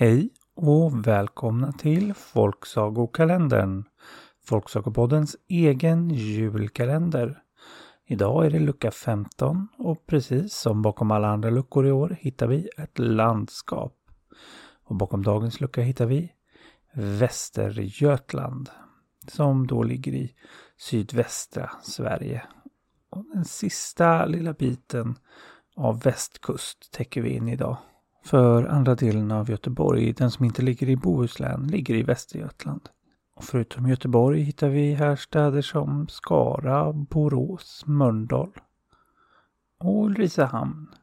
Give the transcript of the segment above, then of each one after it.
Hej och välkomna till Folksagokalendern. Folksagopoddens egen julkalender. Idag är det lucka 15 och precis som bakom alla andra luckor i år hittar vi ett landskap. Och bakom dagens lucka hittar vi Västergötland. Som då ligger i sydvästra Sverige. Och den sista lilla biten av västkust täcker vi in idag. För andra delen av Göteborg, den som inte ligger i Bohuslän, ligger i Västergötland. Och förutom Göteborg hittar vi här städer som Skara, Borås, Mölndal och Ulricehamn.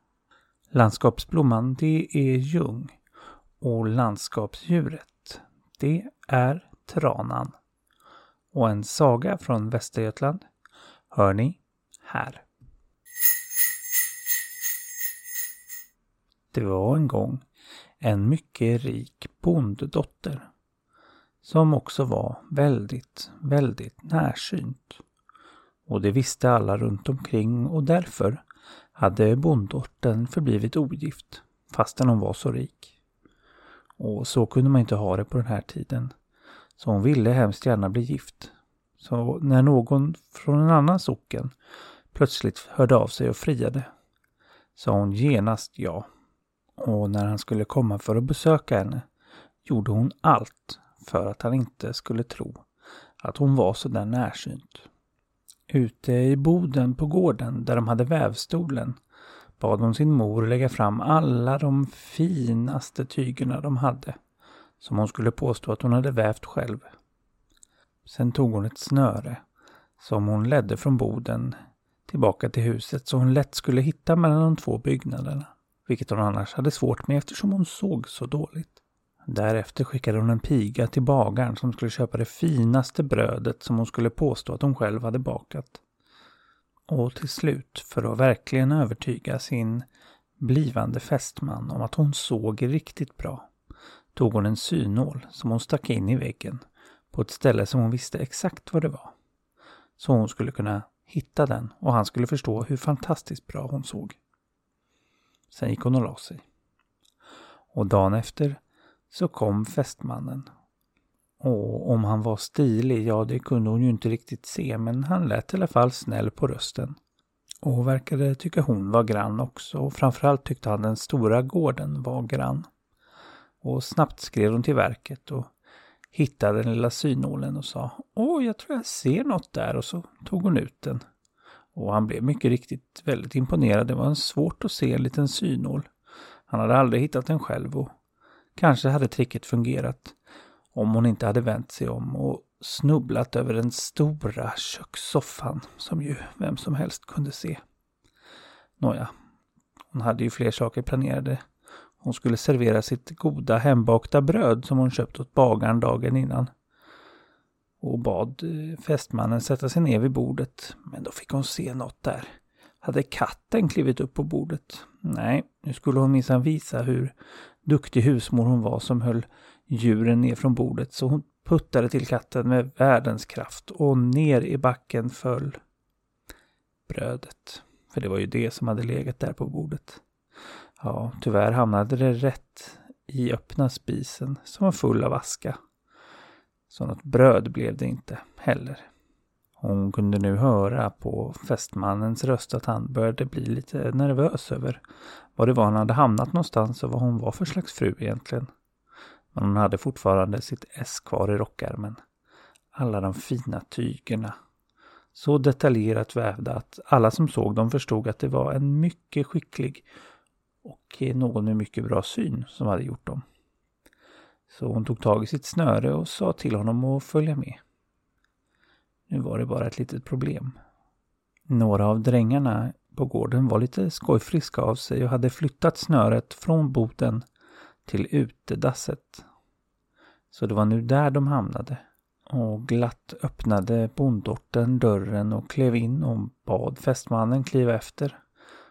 Landskapsblomman det är ljung och landskapsdjuret det är tranan. Och en saga från Västergötland hör ni här. Det var en gång en mycket rik bonddotter som också var väldigt, väldigt närsynt. Och det visste alla runt omkring och därför hade bonddottern förblivit ogift fastän hon var så rik. Och så kunde man inte ha det på den här tiden. Så hon ville hemskt gärna bli gift. Så när någon från en annan socken plötsligt hörde av sig och friade sa hon genast ja. Och när han skulle komma för att besöka henne gjorde hon allt för att han inte skulle tro att hon var så där närsynt. Ute i boden på gården där de hade vävstolen bad hon sin mor lägga fram alla de finaste tygerna de hade som hon skulle påstå att hon hade vävt själv. Sen tog hon ett snöre som hon ledde från boden tillbaka till huset så hon lätt skulle hitta mellan de två byggnaderna. Vilket hon annars hade svårt med eftersom hon såg så dåligt. Därefter skickade hon en piga till bagaren som skulle köpa det finaste brödet som hon skulle påstå att hon själv hade bakat. Och till slut, för att verkligen övertyga sin blivande fästman om att hon såg riktigt bra, tog hon en synål som hon stack in i väggen på ett ställe som hon visste exakt var det var. Så hon skulle kunna hitta den och han skulle förstå hur fantastiskt bra hon såg. Sen gick hon och la sig. Och dagen efter så kom fästmannen. Och om han var stilig, ja det kunde hon ju inte riktigt se, men han lät i alla fall snäll på rösten. Och verkade tycka hon var grann också, och framförallt tyckte han den stora gården var grann. Och snabbt skrev hon till verket och hittade den lilla synålen och sa Åh, jag tror jag ser något där och så tog hon ut den. Och han blev mycket riktigt väldigt imponerad. Det var svårt att se en liten synål. Han hade aldrig hittat den själv och kanske hade tricket fungerat om hon inte hade vänt sig om och snubblat över den stora kökssoffan som ju vem som helst kunde se. Nåja, hon hade ju fler saker planerade. Hon skulle servera sitt goda hembakta bröd som hon köpt åt bagaren dagen innan och bad eh, fästmannen sätta sig ner vid bordet. Men då fick hon se något där. Hade katten klivit upp på bordet? Nej, nu skulle hon minsann visa hur duktig husmor hon var som höll djuren ner från bordet. Så hon puttade till katten med världens kraft och ner i backen föll brödet. För det var ju det som hade legat där på bordet. Ja, tyvärr hamnade det rätt i öppna spisen som var full av aska. Så något bröd blev det inte heller. Hon kunde nu höra på fästmannens röst att han började bli lite nervös över var det var han hade hamnat någonstans och vad hon var för slags fru egentligen. Men hon hade fortfarande sitt S kvar i rockärmen. Alla de fina tygerna. Så detaljerat vävda att alla som såg dem förstod att det var en mycket skicklig och någon med mycket bra syn som hade gjort dem. Så hon tog tag i sitt snöre och sa till honom att följa med. Nu var det bara ett litet problem. Några av drängarna på gården var lite skojfriska av sig och hade flyttat snöret från boten till utedasset. Så det var nu där de hamnade. Och glatt öppnade bondorten dörren och klev in och bad fästmannen kliva efter.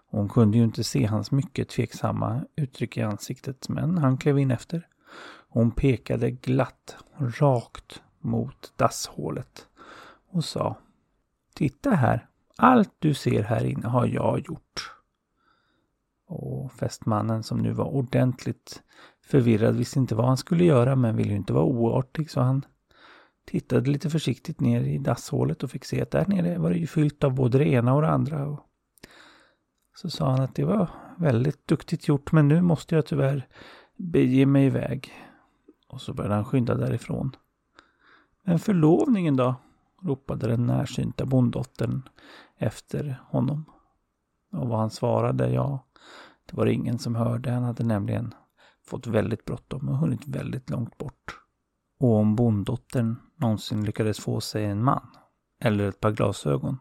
Hon kunde ju inte se hans mycket tveksamma uttryck i ansiktet, men han klev in efter. Hon pekade glatt rakt mot dasshålet och sa Titta här, allt du ser här inne har jag gjort. Och fästmannen som nu var ordentligt förvirrad visste inte vad han skulle göra men ville ju inte vara oartig så han tittade lite försiktigt ner i dasshålet och fick se att där nere var det ju fyllt av både det ena och det andra. Och så sa han att det var väldigt duktigt gjort men nu måste jag tyvärr bege mig iväg. Och så började han skynda därifrån. Men förlovningen då? ropade den närsynta bonddottern efter honom. Och vad han svarade, ja, det var det ingen som hörde. Han hade nämligen fått väldigt bråttom och hunnit väldigt långt bort. Och om bonddottern någonsin lyckades få sig en man, eller ett par glasögon,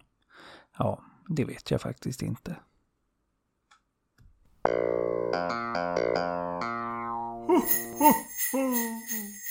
ja, det vet jag faktiskt inte. はっはあ。